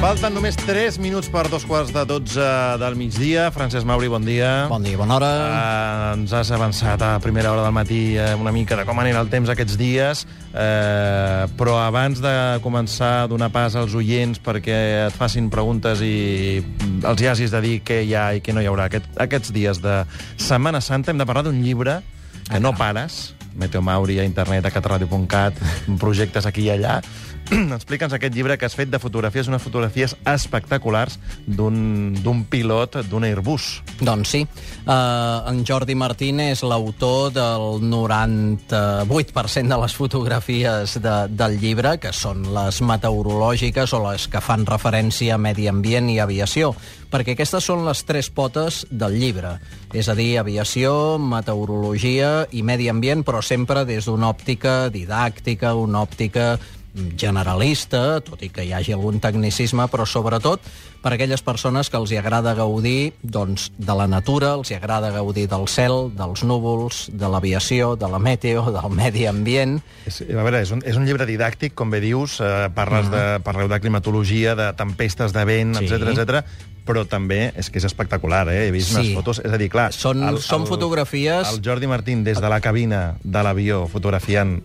Falten només 3 minuts per dos quarts de 12 del migdia. Francesc Mauri, bon dia. Bon dia, bona hora. Uh, ens has avançat a primera hora del matí uh, una mica de com anirà el temps aquests dies, uh, però abans de començar a donar pas als oients perquè et facin preguntes i els hi hagis de dir què hi ha i què no hi haurà aquest, aquests dies de Setmana Santa, hem de parlar d'un llibre que no pares, Meteo Mauri a internet, a catradio.cat, projectes aquí i allà. Explica'ns aquest llibre que has fet de fotografies, unes fotografies espectaculars d'un pilot d'un Airbus. Doncs sí. Uh, en Jordi Martín és l'autor del 98% de les fotografies de, del llibre, que són les meteorològiques o les que fan referència a medi ambient i aviació, perquè aquestes són les tres potes del llibre. És a dir, aviació, meteorologia i medi ambient, però sempre des d'una òptica didàctica, una òptica generalista, tot i que hi hagi algun tecnicisme, però sobretot per a aquelles persones que els hi agrada gaudir doncs, de la natura, els hi agrada gaudir del cel, dels núvols, de l'aviació, de la meteo, del medi ambient. És, a veure, és un, és un llibre didàctic, com bé dius, eh, parles mm. de, parleu de climatologia, de tempestes de vent, Sí. etc etc. però també és que és espectacular, eh? He vist Sí. unes fotos... És a dir, clar... Són- són fotografies- El Jordi Martín, des de la cabina de l'avió, fotografiant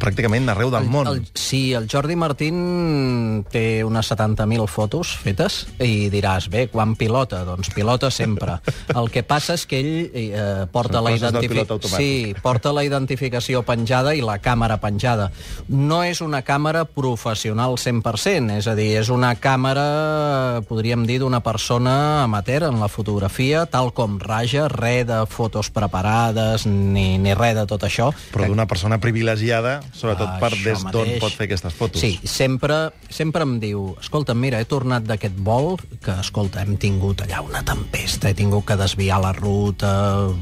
pràcticament arreu del món. El, sí, el Jordi Martín té unes 70.000 fotos fetes i diràs, bé, quan pilota? Doncs pilota sempre. El que passa és que ell eh, porta, Són la identifi- sí, porta la identificació penjada i la càmera penjada. No és una càmera professional 100%, és a dir, és una càmera, podríem dir, d'una persona amateur en la fotografia, tal com raja, res de fotos preparades ni, ni res de tot això. Però d'una persona privilegiada, sobretot per Això des d'on mateix. pot fer aquestes fotos. Sí, sempre, sempre em diu, escolta, mira, he tornat d'aquest vol, que, escolta, hem tingut allà una tempesta, he tingut que desviar la ruta...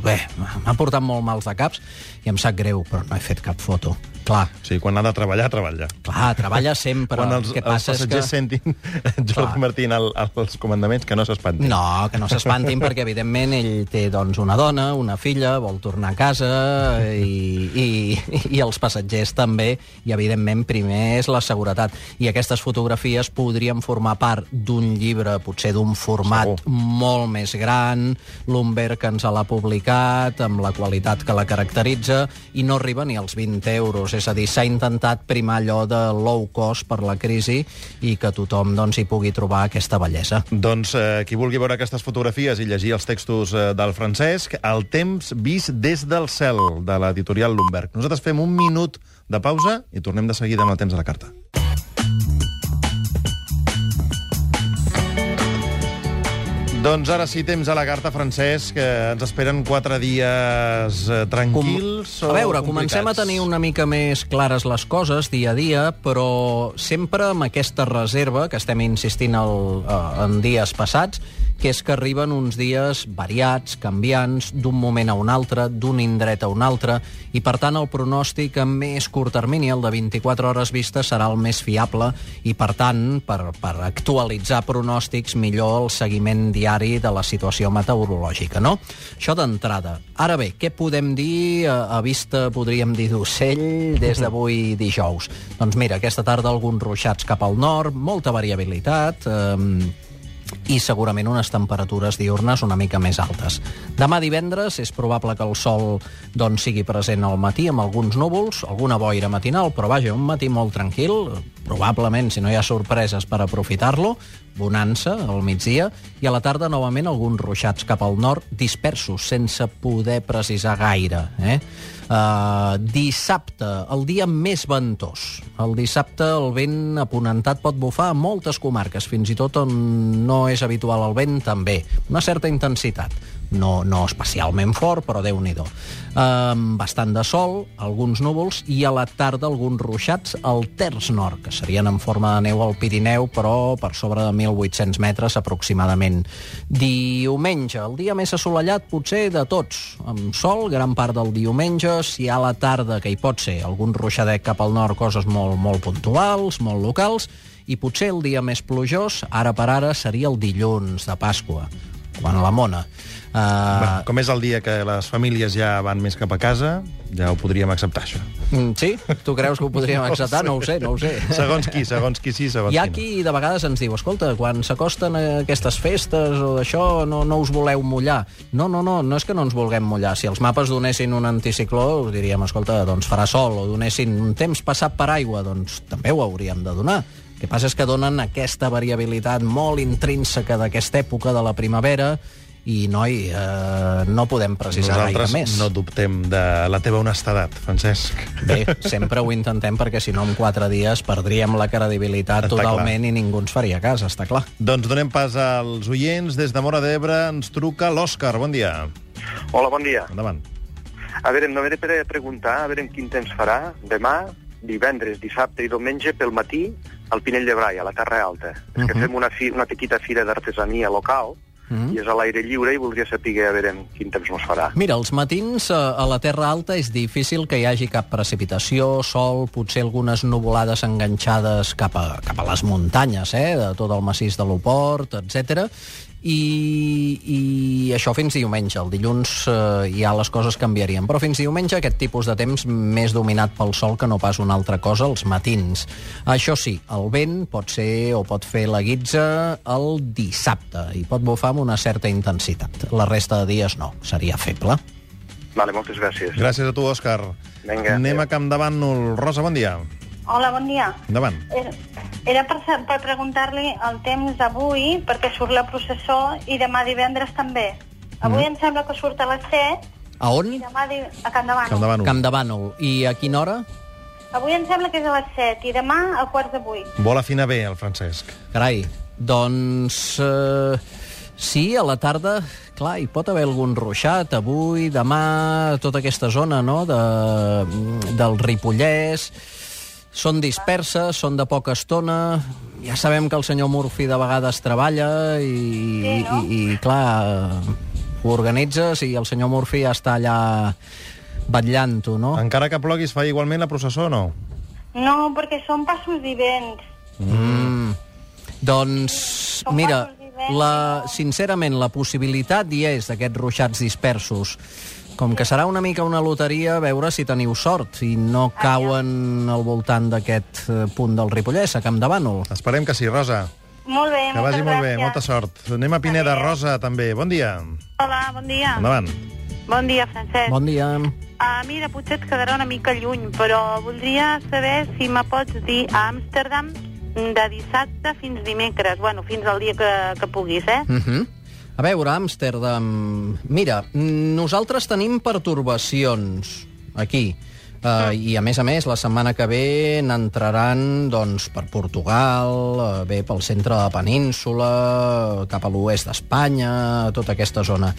Bé, m'ha portat molt mals de caps i em sap greu, però no he fet cap foto. Clar, O sigui, quan ha de treballar, treballa. clar, treballa sempre. quan els, el que els passa que... passatgers sentin Jordi Clar. Martín al, als comandaments, que no s'espantin. No, que no s'espantin, perquè evidentment ell té doncs, una dona, una filla, vol tornar a casa i, i, i els passatgers també, i evidentment primer és la seguretat. I aquestes fotografies podrien formar part d'un llibre, potser d'un format Segur. molt més gran, l'Umberg ens l'ha publicat, amb la qualitat que la caracteritza, i no arriba ni als 20 euros, és a dir, s'ha intentat primar allò de low cost per la crisi i que tothom doncs, hi pugui trobar aquesta bellesa. Doncs eh, qui vulgui veure aquestes fotografies i llegir els textos eh, del Francesc, El temps vist des del cel, de l'editorial Lumberg. Nosaltres fem un minut de pausa i tornem de seguida amb el temps a la carta. Doncs ara sí, temps a la carta, Francesc, que ens esperen quatre dies eh, tranquils Com... o A veure, complicats? comencem a tenir una mica més clares les coses dia a dia, però sempre amb aquesta reserva que estem insistint el, eh, en dies passats, que és que arriben uns dies variats, canviants, d'un moment a un altre, d'un indret a un altre, i per tant el pronòstic a més curt termini, el de 24 hores vista, serà el més fiable, i per tant, per, per actualitzar pronòstics, millor el seguiment diari de la situació meteorològica, no? Això d'entrada. Ara bé, què podem dir a, a vista, podríem dir, d'ocell des d'avui dijous? Doncs mira, aquesta tarda alguns ruixats cap al nord, molta variabilitat, eh, i segurament unes temperatures diurnes una mica més altes. Demà divendres és probable que el sol doncs, sigui present al matí amb alguns núvols, alguna boira matinal, però vaja, un matí molt tranquil, probablement, si no hi ha sorpreses per aprofitar-lo, bonança al migdia, i a la tarda novament alguns ruixats cap al nord dispersos, sense poder precisar gaire. Eh? Uh, dissabte, el dia més ventós. El dissabte el vent aponentat pot bufar a moltes comarques, fins i tot on no és habitual el vent també. Una certa intensitat. No, no especialment fort, però déu nhi uh, Bastant de sol, alguns núvols i a la tarda alguns ruixats al terç nord, que serien en forma de neu al Pirineu, però per sobre de 1.800 metres aproximadament. Diumenge, el dia més assolellat potser de tots, amb sol gran part del diumenge, si a la tarda, que hi pot ser, algun ruixadet cap al nord, coses molt, molt puntuals, molt locals, i potser el dia més plujós, ara per ara, seria el dilluns de Pasqua bueno, la mona. Uh, Bueno, com és el dia que les famílies ja van més cap a casa, ja ho podríem acceptar, això. mm, sí? Tu creus que ho podríem acceptar? No ho sé, no ho sé. Segons qui, segons qui sí, segons Hi ha qui no. qui de vegades ens diu, escolta, quan s'acosten aquestes festes o això, no, no us voleu mullar. No, no, no, no és que no ens vulguem mullar. Si els mapes donessin un anticicló, us diríem, escolta, doncs farà sol, o donessin un temps passat per aigua, doncs també ho hauríem de donar. El que passa és que donen aquesta variabilitat molt intrínseca d'aquesta època de la primavera i, noi, eh, no podem precisar gaire Nosaltres més. no dubtem de la teva honestedat, Francesc. Bé, sempre ho intentem perquè si no en quatre dies perdríem la credibilitat Està totalment i ningú ens faria cas, està clar. Doncs donem pas als oients. Des de Mora d'Ebre ens truca l'Òscar. Bon dia. Hola, bon dia. Endavant. A veure, em només per preguntar, a veure quin temps farà demà, divendres, dissabte i diumenge pel matí al Pinell de Brai, a la Terra Alta. Uh -huh. És que fem una, fi, una petita fira d'artesania local uh -huh. i és a l'aire lliure i voldria saber a veure quin temps nos farà. Mira, els matins eh, a la Terra Alta és difícil que hi hagi cap precipitació, sol, potser algunes nuvolades enganxades cap a, cap a les muntanyes, eh, de tot el massís de l'Oport, etc. I, i això fins diumenge. El dilluns eh, ja les coses canviarien. Però fins diumenge aquest tipus de temps més dominat pel sol que no pas una altra cosa, els matins. Això sí, el vent pot ser o pot fer la guitza el dissabte i pot bufar amb una certa intensitat. La resta de dies no, seria feble. Vale, moltes gràcies. Gràcies a tu, Òscar. Vinga, Anem adéu. a Campdevànol. Rosa, bon dia. Hola, bon dia. Endavant. Era, era per, per preguntar-li el temps d'avui, perquè surt la processó, i demà divendres també. Avui mm. em sembla que surt a les 7, A on? i demà di... a Can Davant. Campdevànol. Camp de Bànol. I a quina hora? Avui em sembla que és a les 7, i demà a quarts de 8. Vol afinar bé, el Francesc. Carai, doncs... Eh, sí, a la tarda, clar, hi pot haver algun ruixat avui, demà, tota aquesta zona, no?, de, del Ripollès. Són disperses, són de poca estona. Ja sabem que el senyor Murphy de vegades treballa i, Sí, no? i, i clar, ho organitzes i el senyor Murphy ja està allà vetllant-ho, no? Encara que plogui, es fa igualment la processó o no? No, perquè són passos i vents. Mm. Doncs, Com mira, la, sincerament, la possibilitat hi és d'aquests ruixats dispersos. Com que serà una mica una loteria, veure si teniu sort i no cauen al voltant d'aquest eh, punt del Ripollès, a Camp de Bànol. Esperem que sí, Rosa. Molt bé, Que vagi molt bé, gràcies. molta sort. Anem a Pineda, Rosa, també. Bon dia. Hola, bon dia. Endavant. Bon dia, Francesc. Bon dia. Uh, mira, potser et quedarà una mica lluny, però voldria saber si me pots dir a Amsterdam de dissabte fins dimecres, bueno, fins al dia que, que puguis, eh? Uh -huh. A veure, Amsterdam... Mira, nosaltres tenim pertorbacions aquí. Uh, I, a més a més, la setmana que ve n'entraran doncs, per Portugal, uh, bé pel centre de la península, cap a l'oest d'Espanya, tota aquesta zona.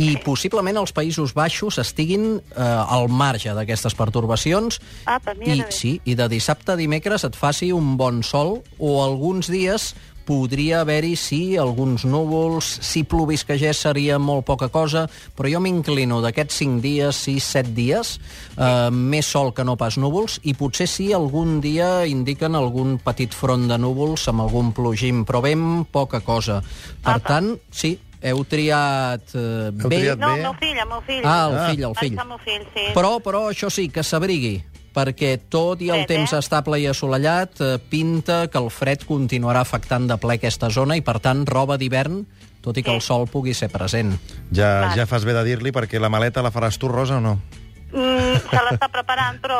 I possiblement els Països Baixos estiguin uh, al marge d'aquestes pertorbacions Apa, mira i, sí, i de dissabte a dimecres et faci un bon sol o alguns dies podria haver-hi, sí, alguns núvols, si plovisquegés seria molt poca cosa, però jo m'inclino d'aquests 5 dies, 6, 7 dies, eh, més sol que no pas núvols, i potser sí algun dia indiquen algun petit front de núvols amb algun plogim, però ben poca cosa. Per tant, sí, heu triat eh, Heu bé, triat No, bé. el meu fill, el meu fill. Ah, el Ah. fill, el fill. El meu fill, sí. Però, però això sí, que s'abrigui, perquè tot i el Fred, temps eh? estable i assolellat eh, pinta que el fred continuarà afectant de ple aquesta zona i, per tant, roba d'hivern, tot i que el sol pugui ser present. Ja, Val. ja fas bé de dir-li, perquè la maleta la faràs tu, Rosa, o no? Mm, se l'està preparant, però...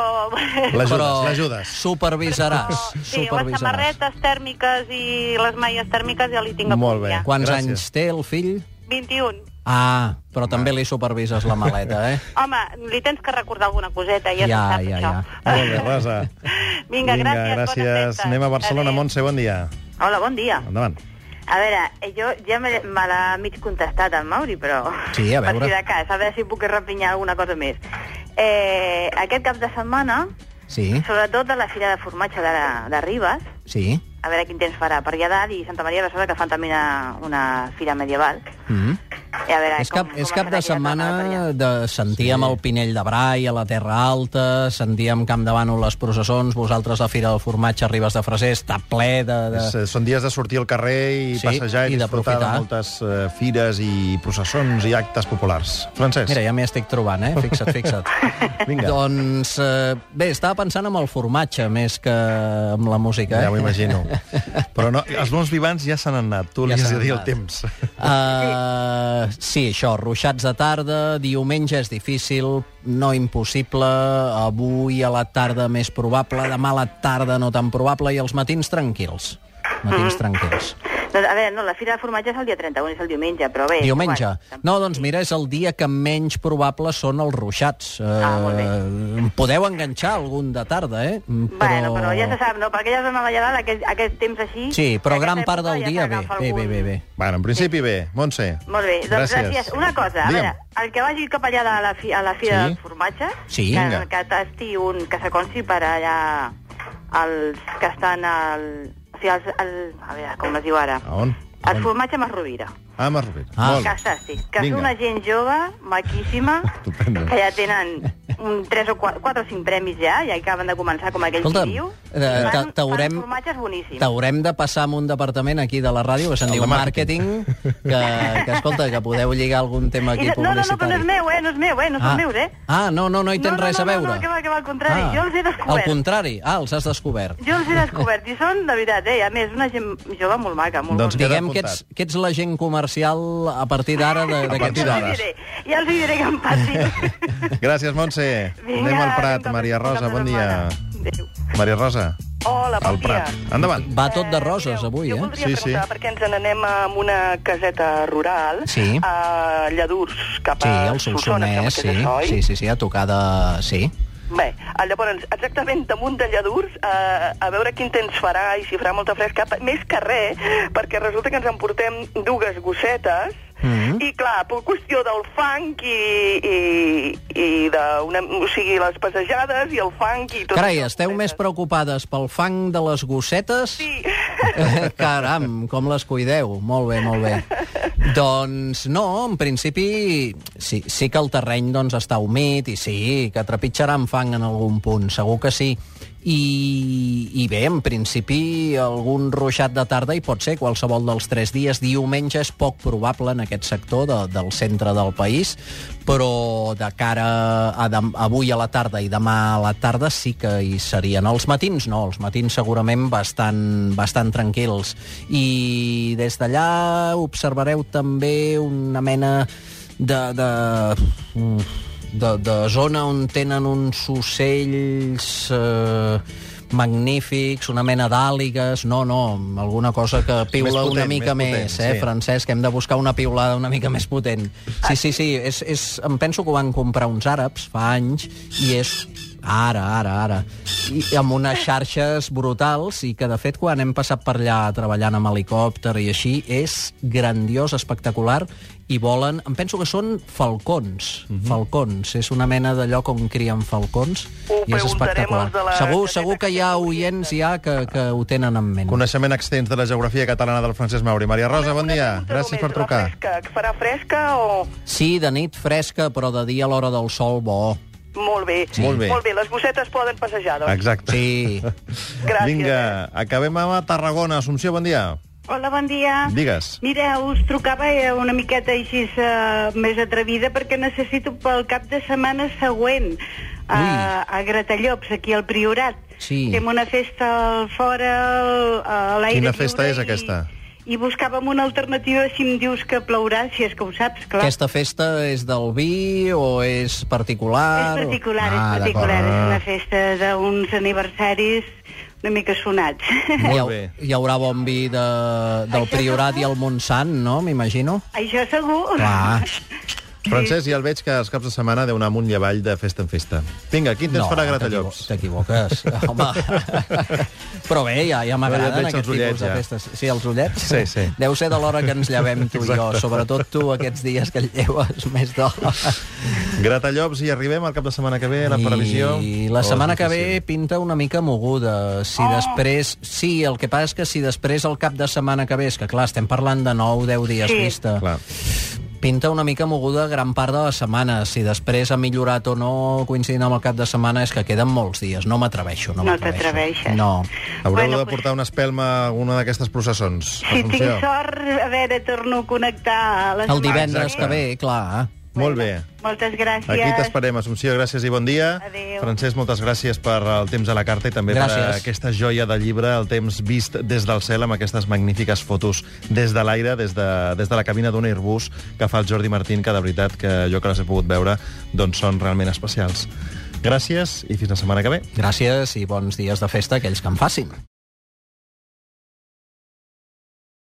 L'ajudes, Però l'ajudes. supervisaràs. sí, les supervisaràs. samarretes tèrmiques i les malles tèrmiques ja li tinc a Molt punt, bé. ja. Quants Gràcies. anys té el fill? 21. Ah, però també li supervises la maleta, eh? Home, li tens que recordar alguna coseta, ja, Ja, se sap, ja, això. ja. Molt bé, Rosa. Vinga, gràcies, bones gràcies. festes. Anem a Barcelona. Adéu. Montse, bon dia. Hola, bon dia. Endavant. A veure, eh, jo ja me, me l'ha mig contestat el Mauri, però... Sí, a veure. Per si de cas, a veure si puc repinyar alguna cosa més. Eh, aquest cap de setmana, Sí, sobretot a la Fira de Formatge de, de Ribes, sí. a veure quin temps farà, per allà dalt i Santa Maria de Besora, que fan també una, una fira medieval. Mm. I a veure, És cap, com, és com cap de setmana de sentíem sí. el Pinell de Brai a la Terra Alta, sentíem Camp de Bànol les processons, vosaltres la Fira del Formatge a Ribes de Freser està ple de... de... És, eh, són dies de sortir al carrer i Sí, passejar i, i disfrutar de moltes eh, fires i processons i actes populars. Francesc, Mira, ja m'hi estic trobant, eh? Fixa't, fixa't. vinga. doncs, eh, bé, estava pensant en el formatge més que amb la música, eh? Ja m'ho imagino. Però no, els bons vivants ja s'han anat. Tu li Ja has s'han de dir el temps. Uh, sí, això, ruixats de tarda, diumenge és difícil, no impossible, avui a la tarda més probable, demà a la tarda no tan probable i els matins tranquils. Matins tranquils. Doncs, a veure, no, la Fira de Formatge és el dia 31, és el diumenge, però bé... Diumenge. Bueno, No, doncs mira, és el dia que menys probable són els ruixats. Ah, molt bé. Eh, podeu enganxar algun de tarda, eh? Però... Bueno, però ja se sap, no? Perquè ja zona allà dalt, aquest, aquest temps així... Sí, però gran part del ja dia bé, bé, bé, bé, bé. Bueno, en principi bé. Montse. Molt bé, doncs gràcies. Gràcies. Una cosa, a Digue'm. veure, el que vagi cap allà de la, fi, a la Fira Sí. del Formatge, Sí. que, Vinga. que tasti un, que s'aconsi per allà els que estan al... O sigui, els, el, a veure, com es diu ara? A on? El formatge amb Rovira. Ah, Mar Rovira. Ah. Molt Que bé. està, sí. Que Vinga. és una gent jove, maquíssima, Estupendo. que ja tenen un 3 o 4, 4 o 5 premis ja, i acaben de començar com aquell diu. eh, i t'a- fan, t'haurem- fan formatges boníssims. T'haurem de passar amb un departament aquí de la ràdio que se'n diu màrqueting, que, que, escolta, que podeu lligar algun tema aquí no, no, no, publicitari. però no és meu, eh? No és meu, eh? No són ah. meus, eh? Ah, no, no, no hi tens no, no, res no, a veure. No, no, que va, que va, al contrari. Jo els he Al descobert. contrari, ah, els has descobert. Jo els he descobert i són, de veritat, eh? A més, una gent jove molt maca, molt Doncs queda Diguem que apuntat. ets, que ets l'agent comercial a partir d'ara d'aquest partir Ja els hi diré, ja els hi diré que em passin. Gràcies, Montse. Vinga, Anem al Prat. Maria Rosa, bon dia. Adéu. Maria Rosa, Hola, bon al dia. Prat. Endavant. Va tot de Eh, roses, avui, jo eh? voldria Sí, sí. preguntar perquè ens n'anem a una caseta rural Sí. a Lladurs, cap Sí, a el Solsona, sí. és això, oi? Sí, sí, sí, a tocar de... Sí. Bé, eh, llavors, exactament damunt de Lladurs, eh, a veure quin temps farà i si farà molta fresca, més que res, perquè resulta que ens emportem dues gossetes, Mhm. i clar, per qüestió del fang i, i, i de una, o sigui, les passejades i el fang i tot Carai, esteu més preocupades pel fang de les gossetes? Sí. Eh, Caram, com les cuideu. Molt bé, molt bé. doncs no, en principi sí, sí que el terreny doncs, està humit i sí, que trepitjarà amb fang en algun punt, segur que sí. I, I bé, en principi, algun ruixat de tarda hi pot ser qualsevol dels tres dies. Diumenge és poc probable en aquest sector de, del centre del país, però de cara a dem avui a la tarda i demà a la tarda sí que hi serien. Els matins no, els matins segurament bastant, bastant tranquils. I des d'allà observareu també una mena de... de de, de zona on tenen uns ocells eh, magnífics, una mena d'àligues... No, no, alguna cosa que piula potent, una mica més més, potent, eh, sí. Francesc? Hem de buscar una piulada una mica més potent. Sí, sí, sí, és, és, em penso que ho van comprar uns àrabs fa anys i és ara, ara, ara. I amb unes xarxes brutals i que, de fet, quan hem passat per allà treballant amb helicòpter i així, és grandiós, espectacular, i volen... Em penso que són falcons, Mhm. falcons. És una mena de lloc on crien falcons Ho i és espectacular. la Segur, segur que hi ha oients ja que, que ho tenen en ment. Coneixement extens de la geografia catalana del Francesc Mauri. Maria Rosa, bon dia. Gràcies per trucar. Fresca, que farà fresca o... Sí, de nit fresca, però de dia a l'hora del sol bo. Molt bé. Sí. Molt bé. Molt bé, les gossetes poden passejar, doncs. Exacte. Sí. Gràcies. Vinga, acabem amb Tarragona. Assumpció, bon dia. Hola, bon dia. Digues. Mira, us trucava eh, una miqueta així uh, més atrevida perquè necessito pel cap de setmana següent a, a Gratallops, aquí al Priorat. Sí. Fem una festa al fora, a l'aire Quina lliure. festa és i- aquesta? I buscàvem una alternativa si em dius que plourà, si és que ho saps, clar. Aquesta festa és del vi o és particular? És particular, ah, és particular. És una festa d'uns aniversaris una mica sonats. Molt bé. hi haurà bon vi de, del Això Priorat segur. i el Montsant, no? M'imagino. Això segur. Clar. Francesc, ja el veig que els caps de setmana deu anar amunt i avall de festa en festa. Vinga, quin temps farà a Gratallops? t'equivo- T'equivoques, home. Però bé, ja, ja No, ja m'agraden aquests ullets, tipus de ja. festes. Sí, els ullets? Sí, sí. Deu ser de l'hora que ens llevem tu i jo, Exacte. sobretot tu aquests dies que lleves més d'hora. Gratallops, i arribem al cap de setmana que ve, la previsió... I la O és setmana que ve pinta una mica moguda. Si Oh! després... Sí, el que passa és que si després el cap de setmana que ve, és que clar, estem parlant de 9-10 dies Sí. vista, Clar. Pinta una mica moguda gran part de la setmana. Si després ha millorat o no coincidint amb el cap de setmana és que queden molts dies. No m'atreveixo, no, No t'atreveixes. No. Haureu Bueno, de pues- portar una espelma a alguna d'aquestes processons. Si tinc sort, a veure, torno a connectar a la El divendres Exacte. que ve, clar. Molt bé. Moltes gràcies. Aquí t'esperem, Assumpció, gràcies i bon dia. Adéu. Francesc, moltes gràcies per el temps a la carta i també Gràcies. per aquesta joia de llibre, el temps vist des del cel, amb aquestes magnífiques fotos des de l'aire, des, de, des de la cabina d'un Airbus que fa el Jordi Martín, que de veritat que jo que les he pogut veure doncs són realment especials. Gràcies i fins la setmana que ve. Gràcies i bons dies de festa a aquells que en facin.